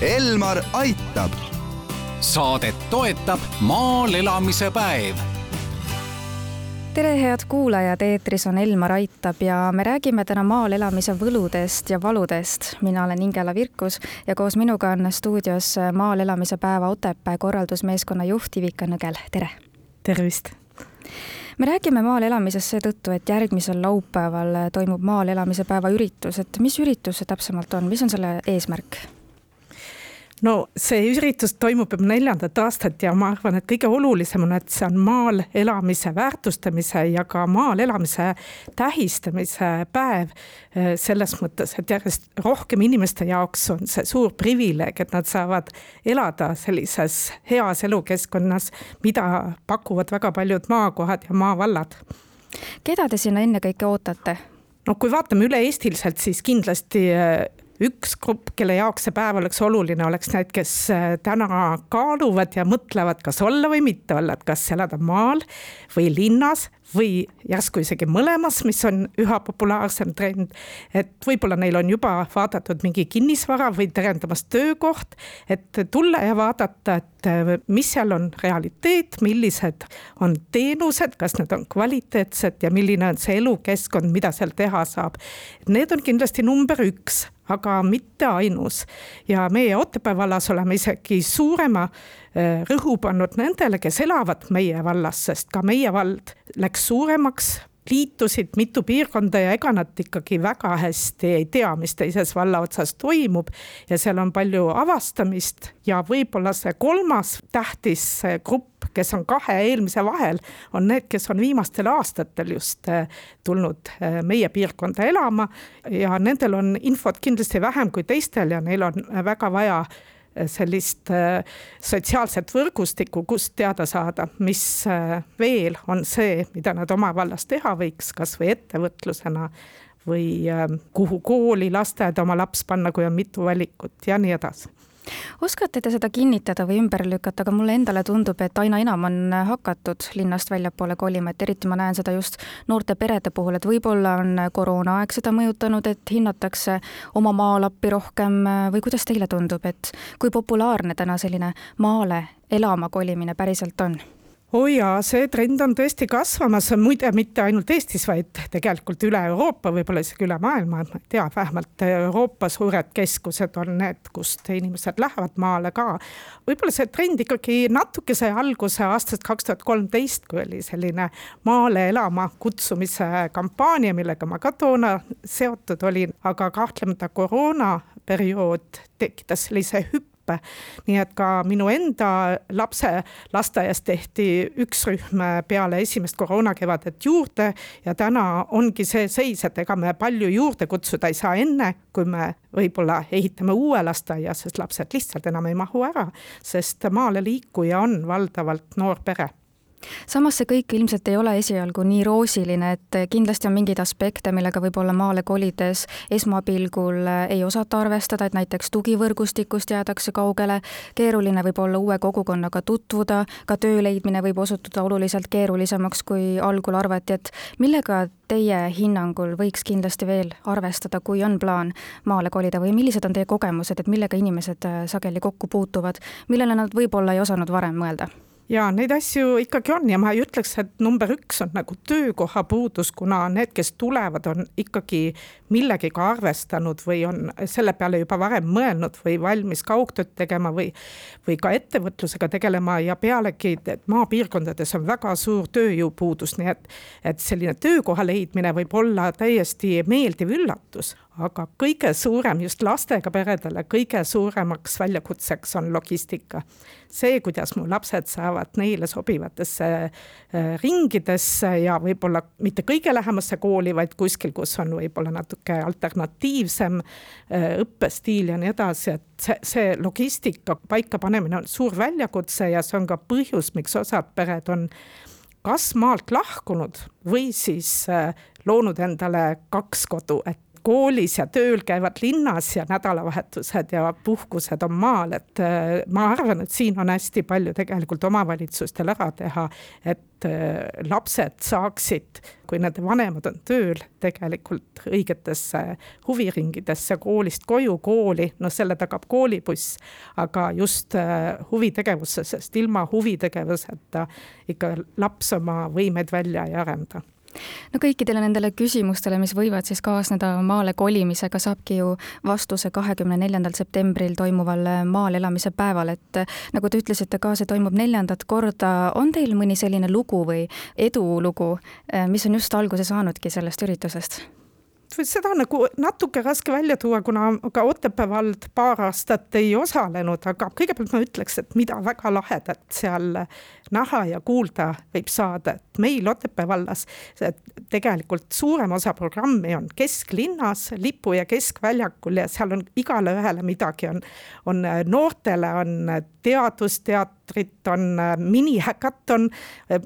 Elmar aitab. saadet toetab maal elamise päev tere, head kuulajad, eetris on Elmar Aitab ja me räägime täna maal elamise võludest ja valudest. mina olen Ingela Virkus ja koos minuga on stuudios maal elamise päeva Otepää korraldusmeeskonna juht Ivika Nõgel, tere! tervist! me räägime maal elamisest seetõttu, et järgmisel laupäeval toimub maal elamise päeva üritus, et mis üritus see täpsemalt on, mis on selle eesmärk? No see üritus toimub juba neljandat aastat ja ma arvan, et kõige olulisem on, et see on maal elamise väärtustamise ja ka maal elamise tähistamise päev. Eh, selles mõttes, et järjest rohkem inimeste jaoks on see suur privileeg, et nad saavad elada sellises heas elukeskkonnas, mida pakuvad väga paljud maakohad ja maavallad. keda te sinna ennekõike ootate? no kui vaatame üle-eestiliselt, siis kindlasti eh, üks grupp, kelle jaoks see päev oleks oluline, oleks need, kes äh, täna kaaluvad ja mõtlevad, kas olla või mitte olla, et kas elada maal või linnas või järsku isegi mõlemas, mis on üha populaarsem trend. et võib-olla neil on juba vaadatud mingi kinnisvara või terendamas töökoht, et tulla ja vaadata, et äh, mis seal on realiteet, millised on teenused, kas need on kvaliteetsed ja milline on see elukeskkond, mida seal teha saab. Need on kindlasti number üks aga mitte ainus. ja meie Otepää vallas oleme isegi suurema eh, rõhu pannud nendele, kes elavad meie vallas, sest ka meie vald läks suuremaks liitusid mitu piirkonda ja ega nad ikkagi väga hästi ei tea, mis teises valla otsas toimub. ja seal on palju avastamist ja võib-olla see kolmas tähtis grupp, kes on kahe eelmise vahel, on need, kes on viimastel aastatel just eh, tulnud eh, meie piirkonda elama ja nendel on infot kindlasti vähem kui teistel ja neil on väga vaja sellist äh, sotsiaalset võrgustikku, kust teada saada, mis äh, veel on see, mida nad oma vallas teha võiks, kasvõi ettevõtlusena või äh, kuhu kooli, lasteaeda oma laps panna, kui on mitu valikut ja nii edasi oskate te seda kinnitada või ümber lükata, aga mulle endale tundub, et aina enam on hakatud linnast väljapoole kolima, et eriti ma näen seda just noorte perede puhul, et võib-olla on koroonaaeg seda mõjutanud, et hinnatakse oma maalappi rohkem või kuidas teile tundub, et kui populaarne täna selline maale elama kolimine päriselt on? Oo oh jaa, see trend on tõesti kasvamas, muide mitte ainult Eestis, vaid tegelikult üle Euroopa, võib-olla isegi üle maailma, ma ei tea, vähemalt Euroopa suured keskused on need, kust inimesed lähevad maale ka. võib-olla see trend ikkagi natuke sai alguse aastast kaks tuhat kolmteist, kui oli selline maale elama kutsumise kampaania, millega ma ka toona seotud olin, aga kahtlemata koroonaperiood tekitas sellise hüppe õppe. nii et ka minu enda lapse lasteaias tehti üks rühm peale esimest koroonakevadet juurde ja täna ongi see seis, et ega me palju juurde kutsuda ei saa enne, kui me võib-olla ehitame uue lasteaia, sest lapsed lihtsalt enam ei mahu ära, sest maale liikuja on valdavalt noor pere samas see kõik ilmselt ei ole esialgu nii roosiline, et kindlasti on mingeid aspekte, millega võib-olla maale kolides esmapilgul ei osata arvestada, et näiteks tugivõrgustikust jäädakse kaugele, keeruline võib olla uue kogukonnaga tutvuda, ka töö leidmine võib osutuda oluliselt keerulisemaks, kui algul arvati, et millega teie hinnangul võiks kindlasti veel arvestada, kui on plaan maale kolida või millised on teie kogemused, et millega inimesed sageli kokku puutuvad, millele nad võib-olla ei osanud varem mõelda? Ja neid asju ikkagi on ja ma ei ütleks, et number üks on nagu töökoha puudus, kuna need, kes tulevad, on ikkagi millegiga arvestanud või on selle peale juba varem mõelnud või valmis kaugtööd tegema või, või ka ettevõtlusega tegelema ja pealegi, maapiirkondades on väga suur tööjõupuudus, nii et, et selline töökoha leidmine võib olla täiesti meeldiv üllatus aga kõige suurem just lastega peredele, kõige suuremaks väljakutseks on logistika. see, kuidas mu lapsed saavad neile sobivatesse äh, ringidesse ja võib-olla mitte kõige lähemasse kooli, vaid kuskil, kus on võib-olla natuke alternatiivsem äh, õppestiil ja nii edasi, et see, see logistika paikapanemine on suur väljakutse ja see on ka põhjus, miks osad pered on kas maalt lahkunud või siis äh, loonud endale kaks kodu, et koolis ja tööl käivad linnas ja nädalavahetused ja puhkused on maal, et äh, ma arvan, et siin on hästi palju tegelikult omavalitsustel ära teha, et äh, lapsed saaksid, kui nende vanemad on tööl, tegelikult õigetesse huviringidesse koolist koju, kooli, noh, selle tagab koolibuss, aga just äh, huvitegevusse, sest ilma huvitegevuseta ikka laps oma võimeid välja ei arenda no kõikidele nendele küsimustele, mis võivad siis kaasneda maale kolimisega, saabki ju vastuse kahekümne neljandal septembril toimuval maal elamise päeval, et nagu te ütlesite ka, see toimub neljandat korda. on teil mõni selline lugu või edulugu, mis on just alguse saanudki sellest üritusest? Seda nagu natuke raske välja tuua, kuna ka Otepää vald paar aastat ei osalenud, aga kõigepealt ma ütleks, et mida väga lahedat seal näha ja kuulda võib saada, et meil Otepää vallas tegelikult suurem osa programmi on kesklinnas, Lipu ja Keskväljakul ja seal on igale ühele midagi, on, on noortele on teadusteatrit, on minihäkaton,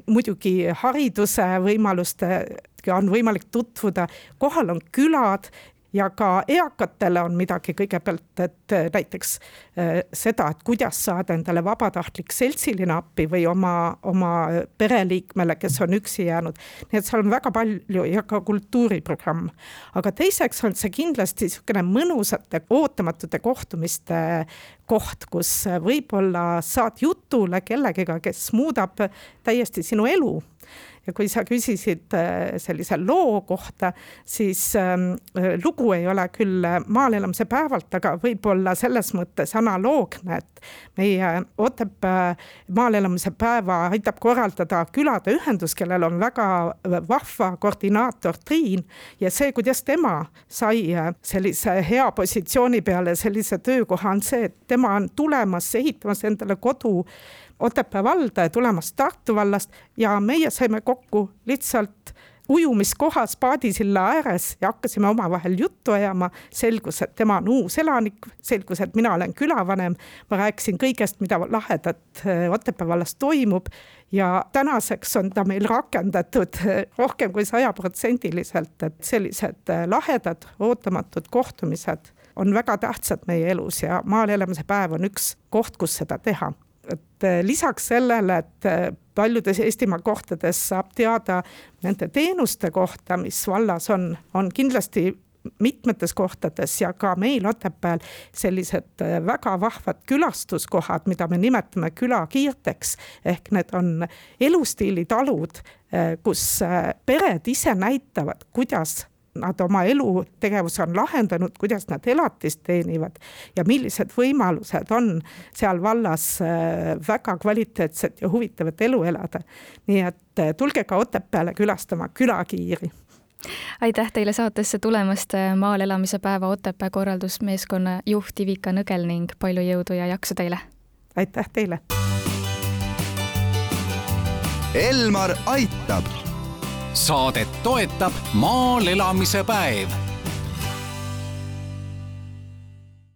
muidugi hariduse võimaluste on võimalik tutvuda, kohal on külad ja ka eakatele on midagi kõigepealt, et äh, näiteks äh, seda, et kuidas saada endale vabatahtlik seltsiline appi või oma, oma pereliikmele, kes on üksi jäänud. nii et seal on väga palju ja ka kultuuriprogramm. aga teiseks on see kindlasti niisugune mõnusate ootamatute kohtumiste koht, kus võib-olla saad jutule kellegiga, kes muudab täiesti sinu elu ja kui sa küsisid äh, sellise loo kohta, siis ähm, lugu ei ole küll maal elamise päevalt, aga võib-olla selles mõttes analoogne, et meie Otepää maal elamise päeva aitab korraldada külade ühendus, kellel on väga vahva koordinaator Triin ja see, kuidas tema sai äh, sellise hea positsiooni peale sellise töökoha, on see, et tema on tulemas, ehitamas endale kodu Otepää valda ja tulemas Tartu vallast ja meie saime kokku lihtsalt ujumiskohas paadisilla ääres ja hakkasime omavahel juttu ajama. selgus, et tema on uus elanik, selgus, et mina olen külavanem. ma rääkisin kõigest, mida lahedat äh, Otepää vallas toimub ja tänaseks on ta meil rakendatud äh, rohkem kui sajaprotsendiliselt, et sellised äh, lahedad ootamatud kohtumised on väga tähtsad meie elus ja maal elamise päev on üks koht, kus seda teha et eh, lisaks sellele, et eh, paljudes Eestimaa kohtades saab teada nende teenuste kohta, mis vallas on, on kindlasti mitmetes kohtades ja ka meil Otepääl sellised eh, väga vahvad külastuskohad, mida me nimetame külakiirteks. ehk need on elustiilitalud, kus pered ise näitavad, kuidas nad oma elutegevuse on lahendanud, kuidas nad elatist teenivad ja millised võimalused on seal vallas äh, väga kvaliteetset ja huvitavat elu elada. nii et äh, tulge ka Otepääle külastama külakiiri aitäh teile saatesse tulemast, äh, maal elamise päeva Otepää korraldusmeeskonna juht Ivika Nõgel ning palju jõudu ja jaksu teile! aitäh teile! Elmar aitab saadet toetab maal elamise päev